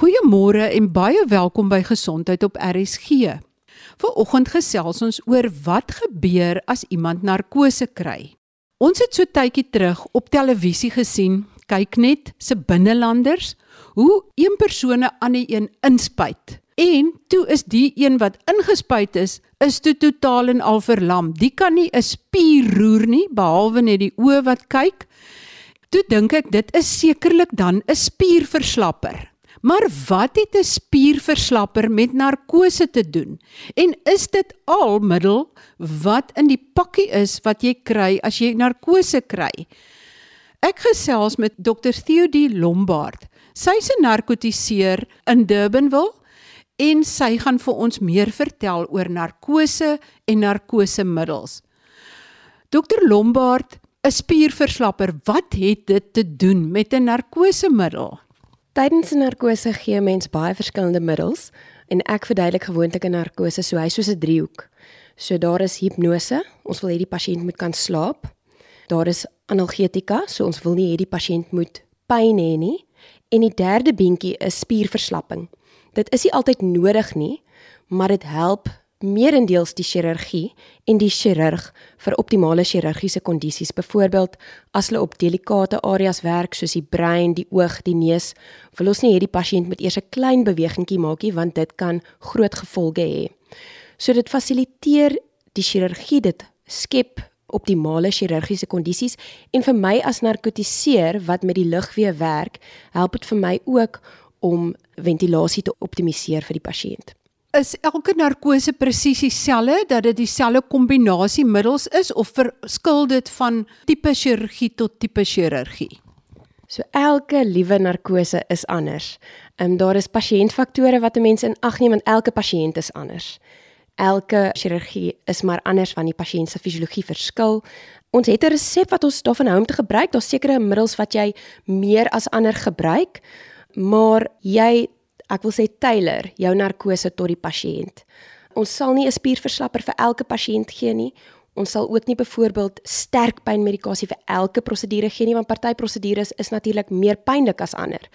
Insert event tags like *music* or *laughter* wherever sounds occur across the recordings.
Goeiemôre en baie welkom by Gesondheid op RSG. Vanoggend gesels ons oor wat gebeur as iemand narkose kry. Ons het so tydjie terug op televisie gesien, kyk net se binnelanders, hoe een persoon 'n ander een inspuit. En toe is die een wat ingespuit is, is toe totaal en al verlam. Die kan nie 'n spier roer nie behalwe net die oë wat kyk. Toe dink ek dit is sekerlik dan 'n spierverslapper. Maar wat het 'n spierverslapper met narkose te doen? En is dit al middel wat in die pakkie is wat jy kry as jy narkose kry? Ek gesels met Dr. Theodie Lombard. Sy's 'n narkotiseer in Durbanville en sy gaan vir ons meer vertel oor narkose en narkosemiddels. Dr. Lombard, 'n spierverslapper, wat het dit te doen met 'n narkosemiddel? Tydens 'n narkose gee mens baie verskillende middels en ek verduidelik gewoonlik 'n narkose so hy soos 'n driehoek. So daar is hipnose, ons wil hê die pasiënt moet kan slaap. Daar is analgetika, so ons wil nie hê die pasiënt moet pyn hê nie. En die derde beentjie is spierverslapping. Dit is nie altyd nodig nie, maar dit help meerendeels die chirurgie en die chirurg vir optimale chirurgiese kondisies. Byvoorbeeld, as hulle op delikate areas werk soos die brein, die oog, die neus, wil ons nie hê die pasiënt moet eers 'n klein bewegingkie maak nie want dit kan groot gevolge hê. So dit fasiliteer die chirurgie dit skep optimale chirurgiese kondisies en vir my as narkotiseer wat met die lugweë werk, help dit vir my ook om ventilasie te optimaliseer vir die pasiënt is elke narkose presies dieselfde dat dit dieselfde kombinasie middels is of verskil dit van tipe chirurgie tot tipe chirurgie? So elke liewe narkose is anders. Ehm um, daar is pasiëntfaktore wat 'n mens in ag neem en elke pasiënt is anders. Elke chirurgie is maar anders van die pasiënt se fisiologie verskil. Ons het 'n resep wat ons daarvan hou om te gebruik. Daar's sekere middels wat jy meer as ander gebruik, maar jy ek wil sê Taylor jou narkose tot die pasiënt. Ons sal nie 'n spierverslapper vir elke pasiënt gee nie. Ons sal ook nie byvoorbeeld sterk pynmedikasie vir elke prosedure gee nie want party prosedures is natuurlik meer pynlik as ander.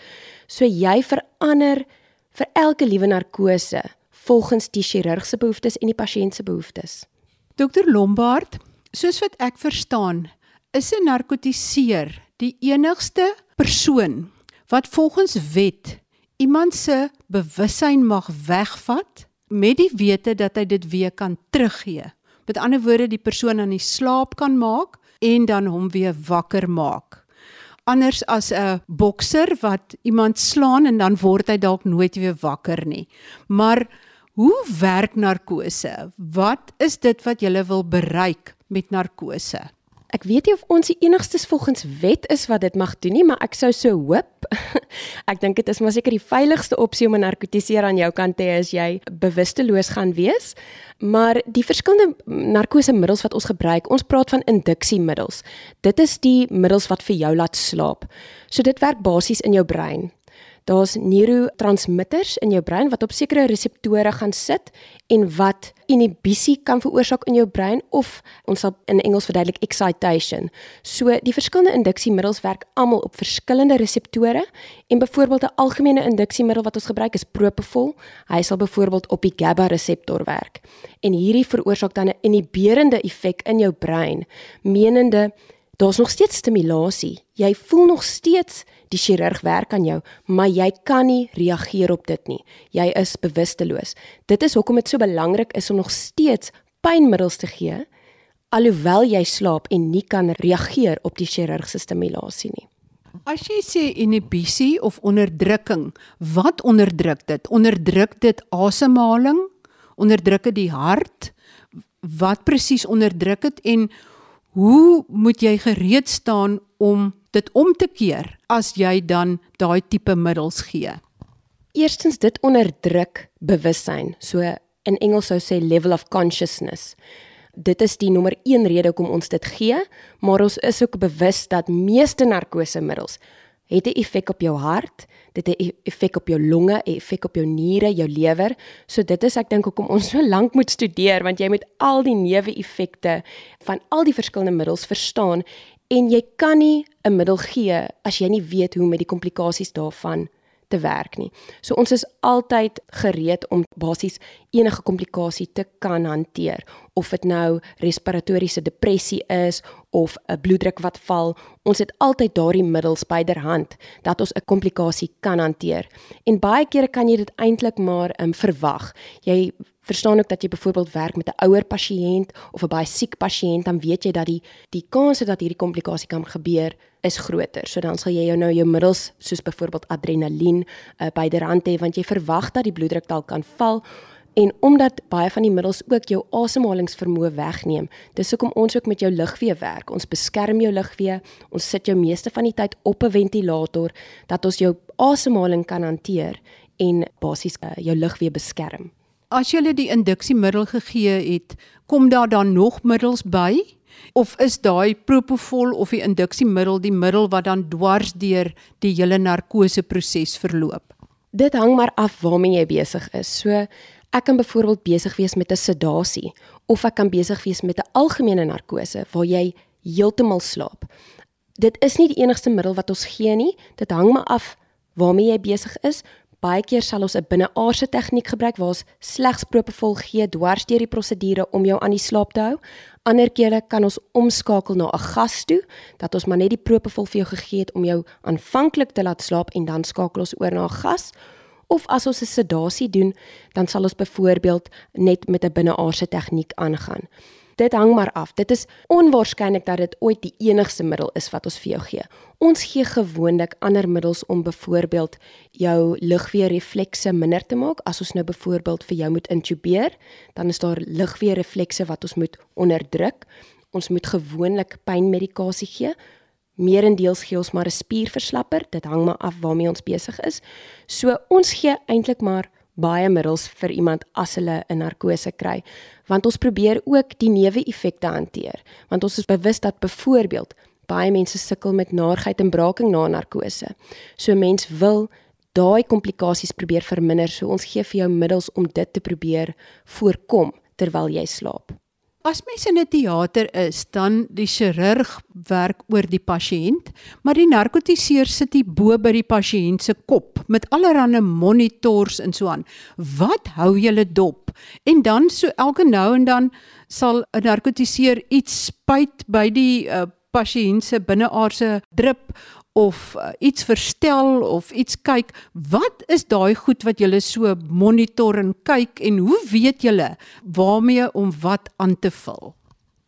So jy verander vir elke liewe narkose volgens die chirurg se behoeftes en die pasiënt se behoeftes. Dokter Lombard, soos wat ek verstaan, is 'n narkotiseer die enigste persoon wat volgens wet iemand se bewussyn mag wegvat met die wete dat hy dit weer kan teruggee. Met ander woorde die persoon aan die slaap kan maak en dan hom weer wakker maak. Anders as 'n bokser wat iemand slaan en dan word hy dalk nooit weer wakker nie. Maar hoe werk narkose? Wat is dit wat jy wil bereik met narkose? Ek weet nie of ons die enigstes volgens wet is wat dit mag doen nie, maar ek sou so hoop. *laughs* ek dink dit is maar seker die veiligste opsie om 'n narkotiseer aan jou kant te hê as jy bewusteloos gaan wees. Maar die verskillende narkosemiddels wat ons gebruik, ons praat van induksiemiddels. Dit is die middels wat vir jou laat slaap. So dit werk basies in jou brein. Daar's neurotransmitters in jou brein wat op sekere reseptore gaan sit en wat inhibisie kan veroorsaak in jou brein of ons sal in Engels verduidelik excitation. So die verskillende induksiemiddels werk almal op verskillende reseptore en byvoorbeeld 'n algemene induksiemiddel wat ons gebruik is propofol. Hy sal byvoorbeeld op die GABA reseptor werk. En hierdie veroorsaak dan 'n inhiberende effek in jou brein, menende daar's nog steeds stimulasie. Jy voel nog steeds die chirurg werk aan jou, maar jy kan nie reageer op dit nie. Jy is bewusteloos. Dit is hoekom dit so belangrik is om nog steeds pynmiddels te gee alhoewel jy slaap en nie kan reageer op die chirurg se stimulasie nie. As jy sê inhibisie of onderdrukking, wat onderdruk dit? Onderdruk dit asemhaling? Onderdruk dit die hart? Wat presies onderdruk dit en hoe moet jy gereed staan om dit om te keer as jy dan daai tipe middels gee? Eerstens dit onderdruk bewussyn. So in Engels sou sê level of consciousness. Dit is die nommer 1 rede hoekom ons dit gee, maar ons is ook bewus dat meeste narkosemiddels het 'n effek op jou hart, dit het 'n effek op jou longe, 'n effek op jou niere, jou lewer. So dit is ek dink hoekom ons so lank moet studeer want jy moet al die neeweffekte van al die verskillende middels verstaan en jy kan nie 'n middel gee as jy nie weet hoe met die komplikasies daarvan te werk nie. So ons is altyd gereed om basies enige komplikasie te kan hanteer of dit nou respiratoriese depressie is of 'n bloeddruk wat val. Ons het altyd daardie middels byderhand dat ons 'n komplikasie kan hanteer. En baie kere kan jy dit eintlik maar um, verwag. Jy verstaan ook dat jy byvoorbeeld werk met 'n ouer pasiënt of 'n baie siek pasiënt, dan weet jy dat die die kans dat hierdie komplikasie kan gebeur is groter. So dan sal jy jou nou jou middels soos byvoorbeeld adrenalien uh, byderhand hê want jy verwag dat die bloeddruk dalk kan val en omdat baie van die middels ook jou asemhalingsvermoë wegneem. Dis hoekom ons ook met jou lugweë werk. Ons beskerm jou lugweë. Ons sit jou meeste van die tyd op 'n ventilator dat ons jou asemhaling kan hanteer en basies uh, jou lugweë beskerm. As jy die induksiemiddel gegee het, kom daar dan nog middels by? Of is daai propofol of die induksiemiddel die middel wat dan dwars deur die hele narkoseproses verloop? Dit hang maar af waarmee jy besig is. So ek kan byvoorbeeld besig wees met 'n sedasie of ek kan besig wees met 'n algemene narkose waar jy heeltemal slaap. Dit is nie die enigste middel wat ons gee nie. Dit hang maar af waarmee jy besig is, Baie keer sal ons 'n binneaardse tegniek gebruik waar ons slegs propofol gee dwars deur die prosedure om jou aan die slaap te hou. Ander kere kan ons omskakel na 'n gas toe dat ons maar net die propofol vir jou gegee het om jou aanvanklik te laat slaap en dan skakel ons oor na 'n gas. Of as ons 'n sedasie doen, dan sal ons byvoorbeeld net met 'n binneaardse tegniek aangaan. Dit hang maar af. Dit is onwaarskynlik dat dit ooit die enigste middel is wat ons vir jou gee. Ons gee gewoonlik ander middels om byvoorbeeld jou lugweë reflekse minder te maak. As ons nou byvoorbeeld vir jou moet intubeer, dan is daar lugweë reflekse wat ons moet onderdruk. Ons moet gewoonlik pynmedikasie gee. Meerendeels gee ons maar 'n spierverslapper. Dit hang maar af waarmee ons besig is. So ons gee eintlik maar baie middels vir iemand as hulle 'n narkose kry, want ons probeer ook die neeweffekte hanteer, want ons is bewus dat byvoorbeeld baie mense sukkel met naarheid en braaking na narkose. So mens wil daai komplikasies probeer verminder, so ons gee vir jou middels om dit te probeer voorkom terwyl jy slaap. As mens in 'n teater is, dan die chirurg werk oor die pasiënt, maar die narkotiseer sit hier bo by die pasiënt se kop met allerlei monitors en so aan. Wat hou julle dop? En dan so elke nou en dan sal 'n narkotiseer iets spuit by die uh, pasiënt se binneaardse drip of uh, iets verstel of iets kyk, wat is daai goed wat julle so monitor en kyk en hoe weet julle waarmee om wat aan te vul?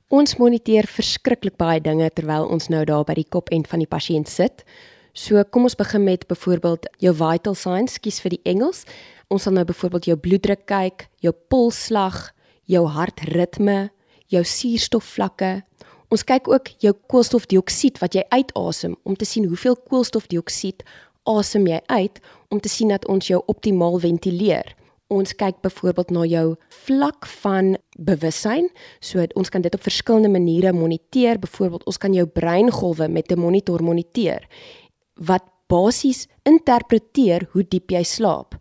Ons moniteer verskriklik baie dinge terwyl ons nou daar by die kop end van die pasiënt sit. So kom ons begin met byvoorbeeld jou vital signs, kies vir die Engels. Ons sal nou byvoorbeeld jou bloeddruk kyk, jou polsslag, jou hartritme, jou suurstofvlakke, Ons kyk ook jou koolstofdioksied wat jy uitasem om te sien hoeveel koolstofdioksied asem jy uit om te sien dat ons jou optimaal ventileer. Ons kyk byvoorbeeld na jou vlak van bewussyn. So ons kan dit op verskillende maniere moniteer. Byvoorbeeld ons kan jou breingolwe met 'n monitor moniteer wat basies interpreteer hoe diep jy slaap.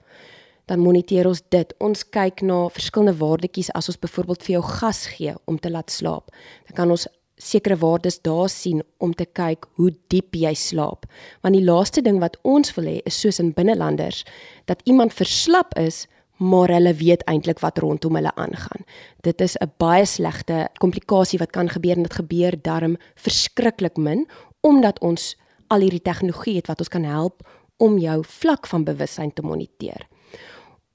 Dan moniteer ons dit. Ons kyk na verskillende waardetjies as ons byvoorbeeld vir jou gas gee om te laat slaap. Dan kan ons sekere waardes daar sien om te kyk hoe diep jy slaap. Want die laaste ding wat ons wil hê is soos in binnelanders dat iemand verslap is, maar hulle weet eintlik wat rondom hulle aangaan. Dit is 'n baie slegte komplikasie wat kan gebeur en dit gebeur darm verskriklik min omdat ons al hierdie tegnologie het wat ons kan help om jou vlak van bewussyn te moniteer.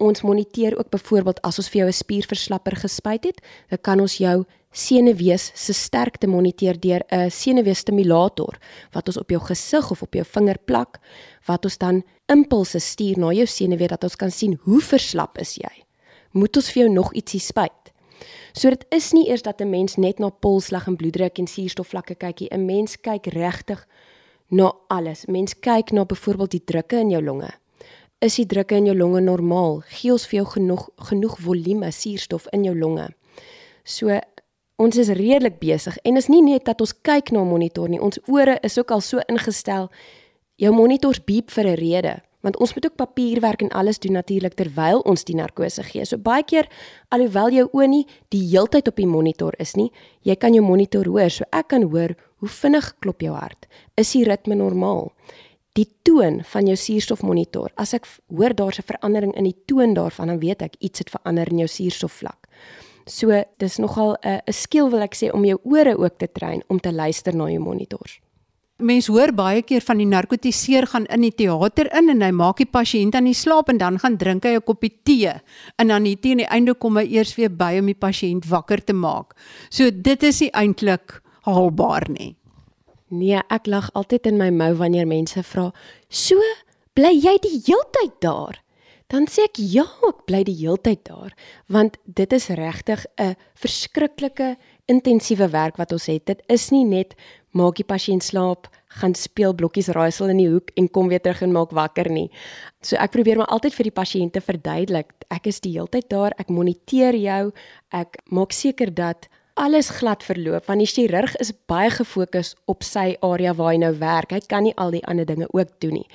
Ons moniteer ook byvoorbeeld as ons vir jou 'n spierverslapper gespuit het, dan kan ons jou senuwees se sterkte moniteer deur 'n senuweestimulator wat ons op jou gesig of op jou vinger plak wat ons dan impulse stuur na jou senuwee dat ons kan sien hoe verslap is jy. Moet ons vir jou nog ietsie spuit? So dit is nie eers dat 'n mens net na polslag en bloeddruk en suurstofvlakke kyk nie. 'n Mens kyk regtig na alles. Mens kyk na byvoorbeeld die drukke in jou longe. Is die drukke in jou longe normaal? Gee ons vir jou genoeg genoeg volume suurstof in jou longe? So ons is redelik besig en is nie net dat ons kyk na 'n monitor nie, ons ore is ook al so ingestel. Jou monitors beep vir 'n rede, want ons moet ook papierwerk en alles doen natuurlik terwyl ons die narkose gee. So baie keer alhoewel jou oë nie die heeltyd op die monitor is nie, jy kan jou monitor hoor, so ek kan hoor hoe vinnig klop jou hart. Is die ritme normaal? Die toon van jou suurstofmonitor. As ek hoor daar's 'n verandering in die toon daarvan, dan weet ek iets het verander in jou suurstofvlak. So dis nogal 'n 'n skill wil ek sê om jou ore ook te train om te luister na jou monitors. Mens hoor baie keer van die narkotiseer gaan in die teater in en hy maak die pasiënt aan die slaap en dan gaan drink hy 'n koppie tee en dan hier teen die einde kom hy eers weer by om die pasiënt wakker te maak. So dit is nie eintlik haalbaar nie. Nee, ek lag altyd in my mou wanneer mense vra, "So, bly jy die heeltyd daar?" Dan sê ek, "Ja, ek bly die heeltyd daar, want dit is regtig 'n verskriklike intensiewe werk wat ons het. Dit is nie net maak die pasiënt slaap, gaan speel blokkies raaisel in die hoek en kom weer terug en maak wakker nie. So ek probeer maar altyd vir die pasiënte verduidelik, ek is die heeltyd daar, ek moniteer jou, ek maak seker dat alles glad verloop want die chirurg is baie gefokus op sy area waar hy nou werk. Hy kan nie al die ander dinge ook doen nie.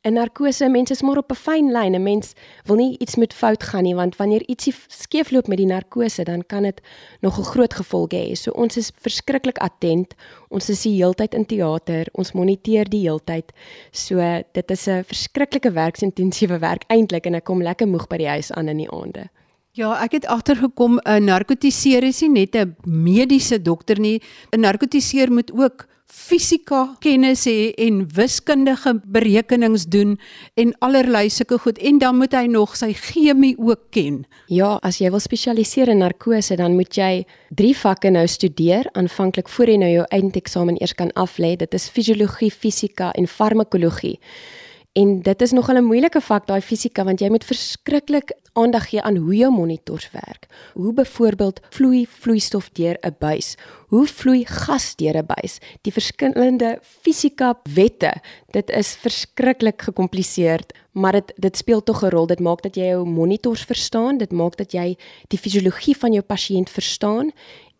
In narkose, mense is maar op 'n fyn lyn. 'n Mens wil nie iets met fout gaan nie want wanneer ietsie skeefloop met die narkose, dan kan dit nog 'n groot gevolge hê. So ons is verskriklik attent. Ons is die heeltyd in teater. Ons moniteer die heeltyd. So dit is 'n verskriklike werksintensiewe werk eintlik en ek kom lekker moeg by die huis aan in die aande. Ja, ek het agtergekom 'n narkotiseer is nie net 'n mediese dokter nie. 'n Narkotiseer moet ook fisika kennis hê en wiskundige berekenings doen en allerlei sulke goed en dan moet hy nog sy chemie ook ken. Ja, as jy wil spesialiseer in narkose, dan moet jy drie vakke nou studeer aanvanklik voor jy nou jou eindeksamen eers kan aflê. Dit is fisiologie, fisika en farmakologie. En dit is nogal 'n moeilike vak daai fisika want jy moet verskriklik aandag gee aan hoe jou monitors werk. Hoe byvoorbeeld vloei vloeistof deur 'n buis? Hoe vloei gas deur 'n buis? Die verskillende fisika wette. Dit is verskriklik gekompliseerd, maar dit dit speel tog 'n rol. Dit maak dat jy jou monitors verstaan, dit maak dat jy die fisiologie van jou pasiënt verstaan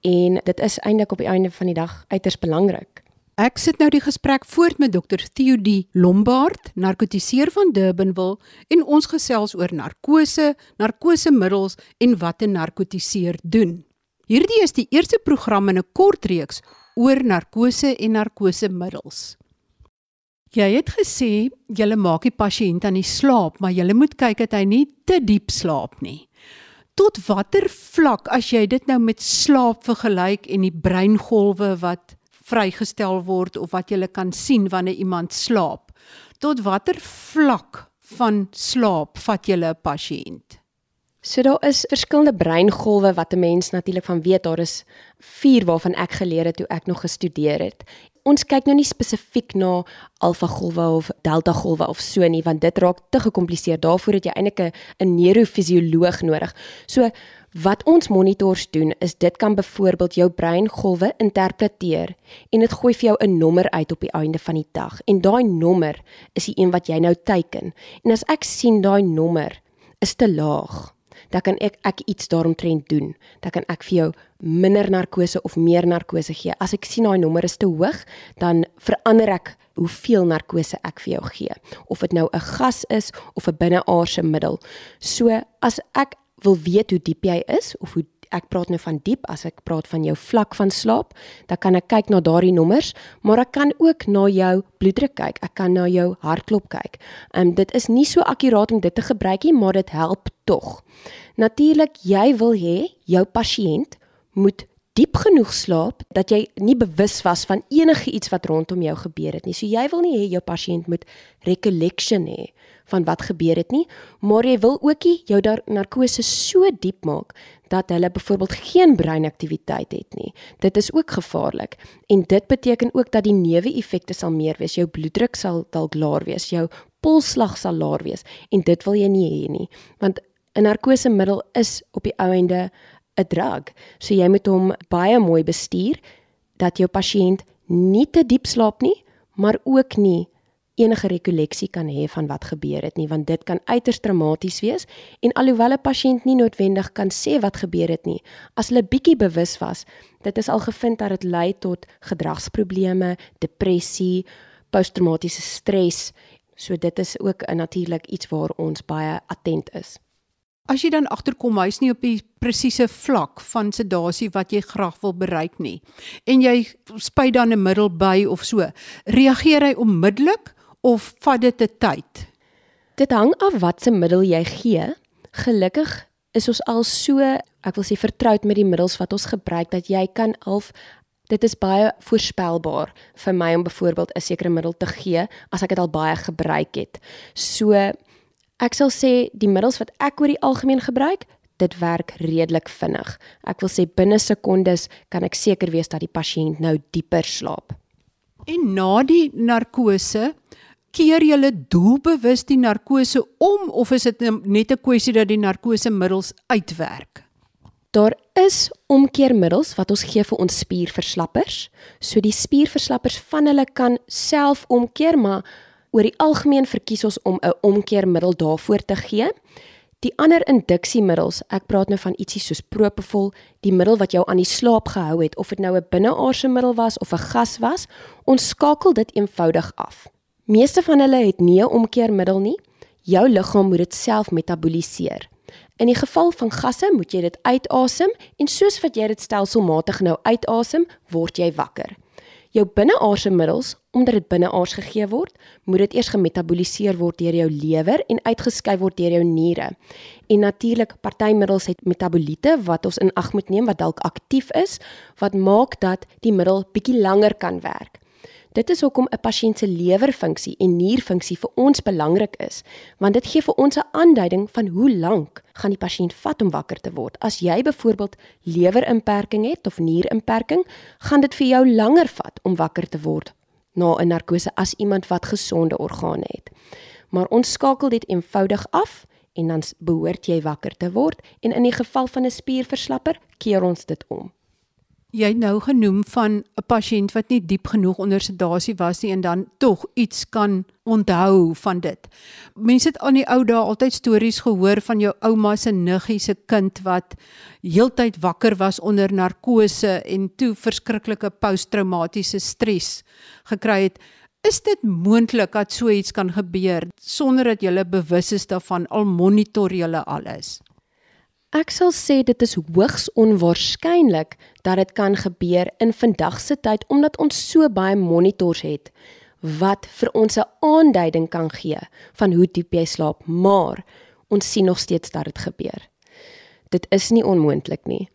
en dit is eintlik op die einde van die dag uiters belangrik. Ek sit nou die gesprek voort met dokter Theodie Lombard, narkotiseer van Durbanville en ons gesels oor narkose, narkosemiddels en wat 'n narkotiseer doen. Hierdie is die eerste program in 'n kort reeks oor narkose en narkosemiddels. Jy het gesê jy maak die pasiënt aan die slaap, maar jy moet kyk dat hy nie te diep slaap nie. Tot watter vlak as jy dit nou met slaap vergelyk en die breingolwe wat vrygestel word of wat jy kan sien wanneer iemand slaap. Tot watter vlak van slaap vat jy 'n pasiënt? So daar is verskillende breingolwe wat 'n mens natuurlik van weet daar is vier waarvan ek geleer het toe ek nog gestudeer het. Ons kyk nou nie spesifiek na alfa golwe of delta golwe of so nie want dit raak te gekompliseer. Daarvoor het jy eintlik 'n neurofisioloog nodig. So Wat ons monitors doen is dit kan byvoorbeeld jou breingolwe interpreteer en dit gooi vir jou 'n nommer uit op die einde van die dag en daai nommer is die een wat jy nou teiken. En as ek sien daai nommer is te laag, dan kan ek ek iets daaromtrent doen. Dan kan ek vir jou minder narkose of meer narkose gee. As ek sien daai nommer is te hoog, dan verander ek hoeveel narkose ek vir jou gee. Of dit nou 'n gas is of 'n binneaardse middel. So as ek wil weet hoe diep jy is of hoe ek praat nou van diep as ek praat van jou vlak van slaap, dan kan ek kyk na daardie nommers, maar ek kan ook na jou bloeddruk kyk. Ek kan na jou hartklop kyk. Ehm um, dit is nie so akkuraat om dit te gebruik nie, maar dit help tog. Natuurlik, jy wil hê jou pasiënt moet diep genoeg slaap dat jy nie bewus was van enige iets wat rondom jou gebeur het nie. So jy wil nie hê jou pasiënt moet recollection hê van wat gebeur het nie, maar jy wil ook nie jou narkose so diep maak dat hulle byvoorbeeld geen breinaktiwiteit het nie. Dit is ook gevaarlik en dit beteken ook dat die neeweffekte sal meer wees. Jou bloeddruk sal dalk laer wees, jou polsslag sal laer wees en dit wil jy nie hê nie. Want 'n narkosemiddel is op die ou ende 'n drug. So jy moet hom baie mooi bestuur dat jou pasiënt nie te diep slaap nie, maar ook nie enige rekolleksie kan hê van wat gebeur het nie want dit kan uiters traumaties wees. En alhoewel 'n pasiënt nie noodwendig kan sê wat gebeur het nie as hulle bietjie bewus was dit is al gevind dat dit lei tot gedragsprobleme depressie posttraumatiese stres. So dit is ook 'n natuurlik iets waar ons baie attent is. As jy dan agterkom hy's nie op die presiese vlak van sedasie wat jy graag wil bereik nie en jy spuit dan 'n middel by of so, reageer hy onmiddellik of vat dit 'n tyd? Dit hang af wat se middel jy gee. Gelukkig is ons al so, ek wil sê vertroud met die middels wat ons gebruik dat jy kan half dit is baie voorspelbaar vir my om byvoorbeeld 'n sekere middel te gee as ek dit al baie gebruik het. So ek sal sê die middels wat ek oor die algemeen gebruik, dit werk redelik vinnig. Ek wil sê binne sekondes kan ek seker wees dat die pasiënt nou dieper slaap. En na die narkose, keer jy doelbewus die narkose om of is dit net 'n kwessie dat die narkosemiddels uitwerk? Daar is omkeermiddels wat ons gee vir ons spierverslappers. So die spierverslappers van hulle kan self omkeer, maar oor die algemeen verkies ons om 'n omkeermiddel daarvoor te gee. Die ander induksiemiddels, ek praat nou van ietsie soos Propofol, die middel wat jou aan die slaap gehou het of dit nou 'n binneaardse middel was of 'n gas was, ons skakel dit eenvoudig af. Meeste van hulle het nie 'n omkeermiddel nie. Jou liggaam moet dit self metaboliseer. In die geval van gasse moet jy dit uitasem en soos wat jy dit stelselmatig nou uitasem, word jy wakker. Jou binneaardse middels, omdat dit binneaards gegee word, moet dit eers gemetaboliseer word deur jou lewer en uitgeskei word deur jou niere. En natuurlik, party middels het metaboliete wat ons in ag moet neem wat dalk aktief is, wat maak dat die middel bietjie langer kan werk. Dit is hoekom 'n pasiënt se lewerfunksie en nierfunksie vir ons belangrik is, want dit gee vir ons 'n aanduiding van hoe lank gaan die pasiënt vat om wakker te word. As jy byvoorbeeld lewerimperking het of nierimperking, gaan dit vir jou langer vat om wakker te word na 'n narkose as iemand wat gesonde organe het. Maar ons skakel dit eenvoudig af en dan behoort jy wakker te word en in die geval van 'n spierverslapper keer ons dit om jy nou genoem van 'n pasiënt wat nie diep genoeg onder sedasie was nie en dan tog iets kan onthou van dit. Mense het aan die ou dae altyd stories gehoor van jou ouma se niggie se kind wat heeltyd wakker was onder narkose en toe verskriklike posttraumatiese stres gekry het. Is dit moontlik dat so iets kan gebeur sonder dat jy bewus is daarvan al monitor jy alles? Ek sal sê dit is hoogs onwaarskynlik dat dit kan gebeur in vandag se tyd omdat ons so baie monitors het wat vir ons 'n aanduiding kan gee van hoe diep jy slaap, maar ons sien nog steeds dat dit gebeur. Dit is nie onmoontlik nie.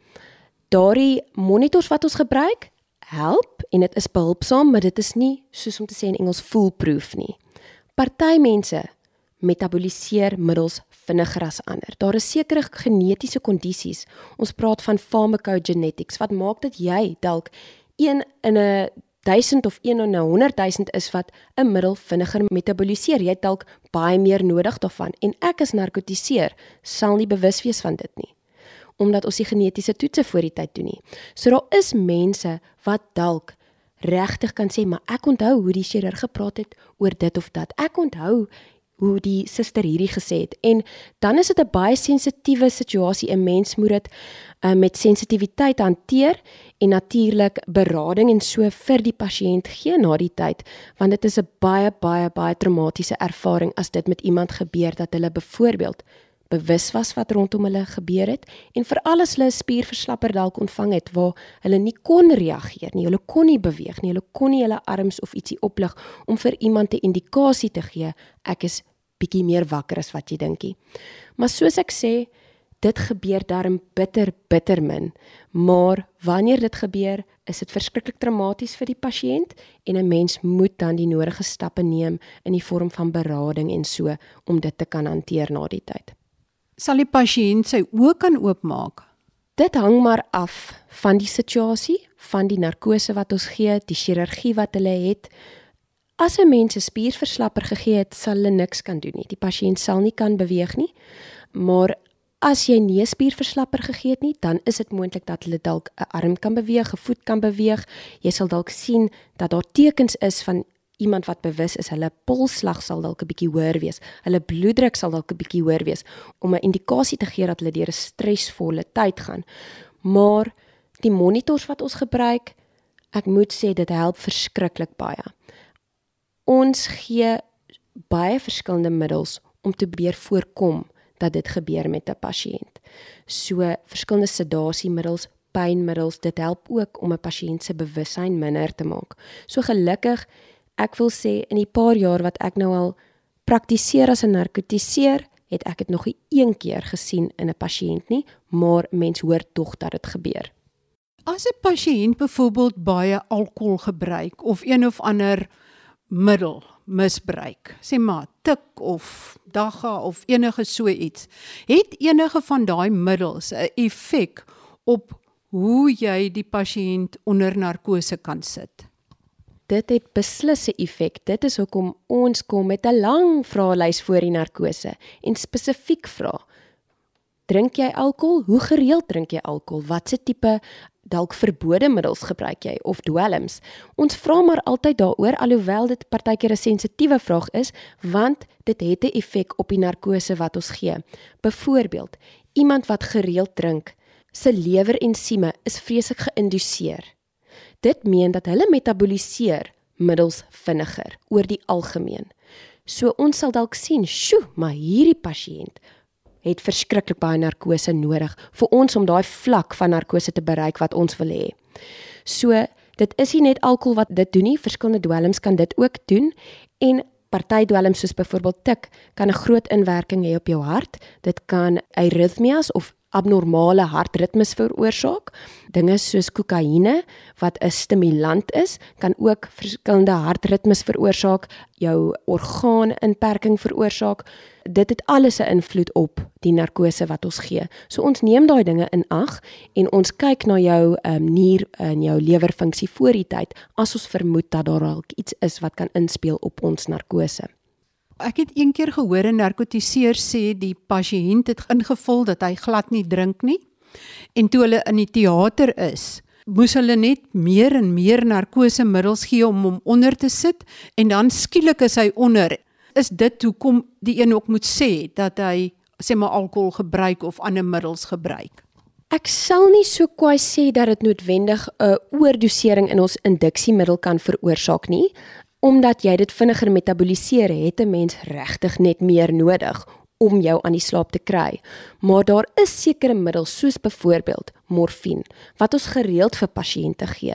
Daardie monitors wat ons gebruik, help en dit is behulpsaam, maar dit is nie soos om te sê in Engels foolproof nie. Party mense metaboliseer middels vinniger as ander. Daar is sekere genetiese kondisies. Ons praat van pharmacogenetics wat maak dat jy dalk 1 in 'n 1000 of 1 in 'n 100 000 is wat 'n middel vinniger metaboliseer. Jy het dalk baie meer nodig daarvan en ek as narkotiseer sal nie bewus wees van dit nie omdat ons die genetiese toetse voor die tyd doen nie. So daar is mense wat dalk regtig kan sê maar ek onthou hoe die chirurg gepraat het oor dit of dat. Ek onthou hoe die suster hierdie gesê het. En dan is dit 'n baie sensitiewe situasie. 'n mens moet dit uh, met sensitiwiteit hanteer en natuurlik berading en so vir die pasiënt gee na die tyd want dit is 'n baie baie baie traumatiese ervaring as dit met iemand gebeur dat hulle byvoorbeeld bewus was wat rondom hulle gebeur het en veral as hulle 'n spierverslapper dalk ontvang het waar hulle nie kon reageer nie, hulle kon nie beweeg nie, hulle kon nie hulle arms of ietsie oplig om vir iemand 'n indikasie te gee ek is bietjie meer wakker as wat jy dinkie. Maar soos ek sê, dit gebeur darm bitter bitter min, maar wanneer dit gebeur, is dit verskriklik traumaties vir die pasiënt en 'n mens moet dan die nodige stappe neem in die vorm van berading en so om dit te kan hanteer na die tyd sal die pasiënt sy oë kan oopmaak? Dit hang maar af van die situasie, van die narkose wat ons gee, die chirurgie wat hulle het. As 'n mens 'n spierverslapper gegee het, sal hulle niks kan doen nie. Die pasiënt sal nie kan beweeg nie. Maar as jy nie 'n spierverslapper gegee het nie, dan is dit moontlik dat hulle dalk 'n arm kan beweeg, 'n voet kan beweeg. Jy sal dalk sien dat daar tekens is van iemand wat bewus is, hulle polsslag sal dalk 'n bietjie hoër wees. Hulle bloeddruk sal dalk 'n bietjie hoër wees om 'n indikasie te gee dat hulle deur 'n stresvolle tyd gaan. Maar die monitors wat ons gebruik, ek moet sê dit help verskriklik baie. Ons gee baie verskillende middels om te probeer voorkom dat dit gebeur met 'n pasiënt. So verskillende sedasiemiddels, pynmiddels, dit help ook om 'n pasiënt se bewussyn minder te maak. So gelukkig Ek wil sê in die paar jaar wat ek nou al praktiseer as 'n narkotiseer, het ek dit nog nie een keer gesien in 'n pasiënt nie, maar mens hoor tog dat dit gebeur. As 'n pasiënt byvoorbeeld baie alkohol gebruik of een of ander middel misbruik, sê maar tik of dagga of enige so iets, het enige van daai middels 'n effek op hoe jy die pasiënt onder narkose kan sit? Dit het beslis 'n effek. Dit is hoekom ons kom met 'n lang vraelys voor die narkose en spesifiek vra: Drink jy alkohol? Hoe gereeld drink jy alkohol? Watse tipe dalk verbode middels gebruik jy of dwelms? Ons vra maar altyd daaroor alhoewel dit partykeer 'n sensitiewe vraag is, want dit het 'n effek op die narkose wat ons gee. Byvoorbeeld, iemand wat gereeld drink, se lewerensieme is vreeslik geïnduseer. Dit meen dat hulle metaboliseer middels vinniger oor die algemeen. So ons sal dalk sien, "Sjoe, maar hierdie pasiënt het verskriklik baie narkose nodig vir ons om daai vlak van narkose te bereik wat ons wil hê." So dit is nie net alkohol wat dit doen nie, verskillende dwelms kan dit ook doen en party dwelms soos byvoorbeeld tik kan 'n groot inwerking hê op jou hart. Dit kan aritmias of abnormale hartritmes veroorsaak. Dinge soos kokaine wat 'n stimulant is, kan ook verskillende hartritmes veroorsaak, jou orgaaninperking veroorsaak. Dit het alles 'n invloed op die narkose wat ons gee. So ons neem daai dinge in ag en ons kyk na jou um, nier en jou lewerfunksie voor die tyd as ons vermoed dat daar dalk iets is wat kan inspel op ons narkose. Ek het een keer gehoor 'n narkotiseer sê die pasiënt het ingevul dat hy glad nie drink nie. En toe hulle in die teater is, moes hulle net meer en meer narkosemiddels gee om hom onder te sit en dan skielik is hy onder. Is dit hoekom die een ook moet sê dat hy sê maar alkohol gebruik of ander middels gebruik? Ek sal nie so kwai sê dat dit noodwendig 'n oordosering in ons induksiemiddel kan veroorsaak nie omdat jy dit vinniger metaboliseer, het 'n mens regtig net meer nodig om jou aan die slaap te kry. Maar daar is sekere middels soos byvoorbeeld morfine wat ons gereeld vir pasiënte gee.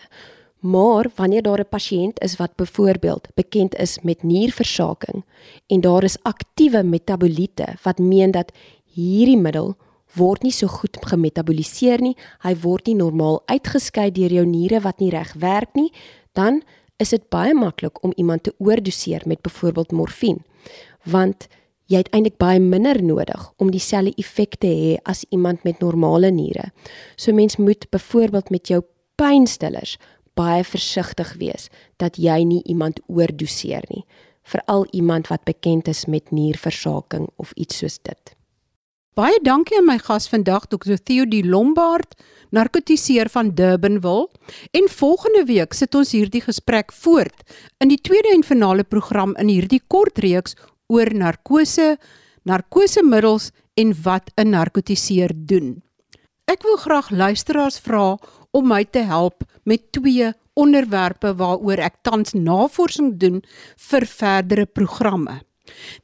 Maar wanneer daar 'n pasiënt is wat byvoorbeeld bekend is met nierversaking en daar is aktiewe metaboliete wat meen dat hierdie middel word nie so goed gemetaboliseer nie, hy word nie normaal uitgeskei deur jou niere wat nie reg werk nie, dan is dit baie maklik om iemand te oordoseer met byvoorbeeld morfine want jy het eintlik baie minder nodig om dieselfde effek te hê as iemand met normale niere. So mens moet byvoorbeeld met jou pynstillers baie versigtig wees dat jy nie iemand oordoseer nie, veral iemand wat bekend is met nierversaking of iets soos dit. Baie dankie aan my gas vandag Dr. Theo die Lombard, narkotiseer van Durbanville. En volgende week sit ons hierdie gesprek voort in die tweede en finale program in hierdie kort reeks oor narkose, narkosemiddels en wat 'n narkotiseer doen. Ek wil graag luisteraars vra om my te help met twee onderwerpe waaroor ek tans navorsing doen vir verdere programme.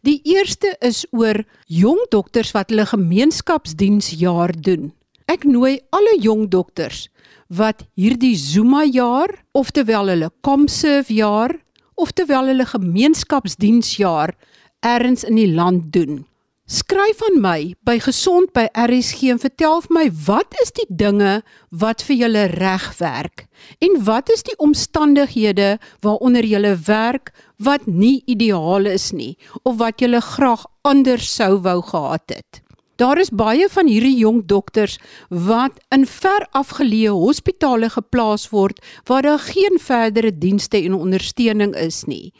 Die eerste is oor jong dokters wat hulle gemeenskapsdiensjaar doen. Ek nooi alle jong dokters wat hierdie Zuma jaar, oftewel hulle Comserve jaar, oftewel hulle gemeenskapsdiensjaar ergens in die land doen. Skryf aan my by gesond by RSG en vertel vir my wat is die dinge wat vir julle reg werk en wat is die omstandighede waaronder julle werk wat nie ideaal is nie of wat julle graag anders sou wou gehad het. Daar is baie van hierdie jong dokters wat in ver afgeleë hospitale geplaas word waar daar geen verdere dienste en ondersteuning is nie.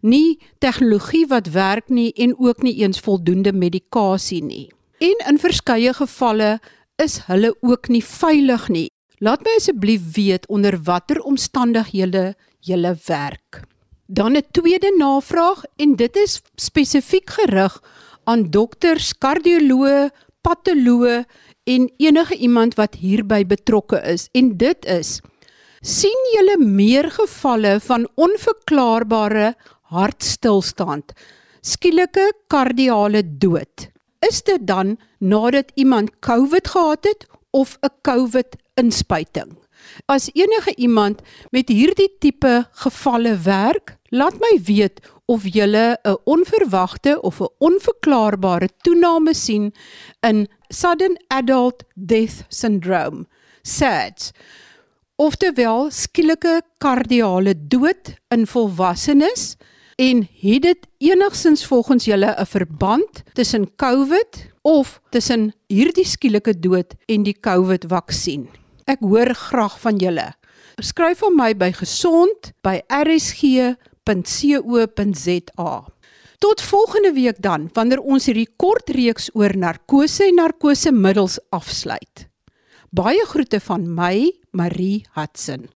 Nie tegnologie wat werk nie en ook nie eens voldoende medikasie nie. En in verskeie gevalle is hulle ook nie veilig nie. Laat my asseblief weet onder watter omstandighede jy werk. Dan 'n tweede navraag en dit is spesifiek gerig aan dokters, kardioloë, patoloë en enige iemand wat hierby betrokke is. En dit is sien julle meer gevalle van onverklaarbare hartstilstand, skielike kardiale dood. Is dit dan nadat iemand COVID gehad het of 'n COVID inspuiting? As enige iemand met hierdie tipe gevalle werk, Laat my weet of jy 'n onverwagte of 'n onverklaarbare toename sien in sudden adult death syndrome, SADS. Oftewel skielike kardiale dood in volwassenes en het dit enigsins volgens julle 'n verband tussen COVID of tussen hierdie skielike dood en die COVID-vaksin? Ek hoor graag van julle. Skryf vir my by gesond@rsg.co.za. Tot volgende week dan wanneer ons hierdie kort reeks oor narkose en narkosemiddels afsluit. Baie groete van my, Marie Hudson.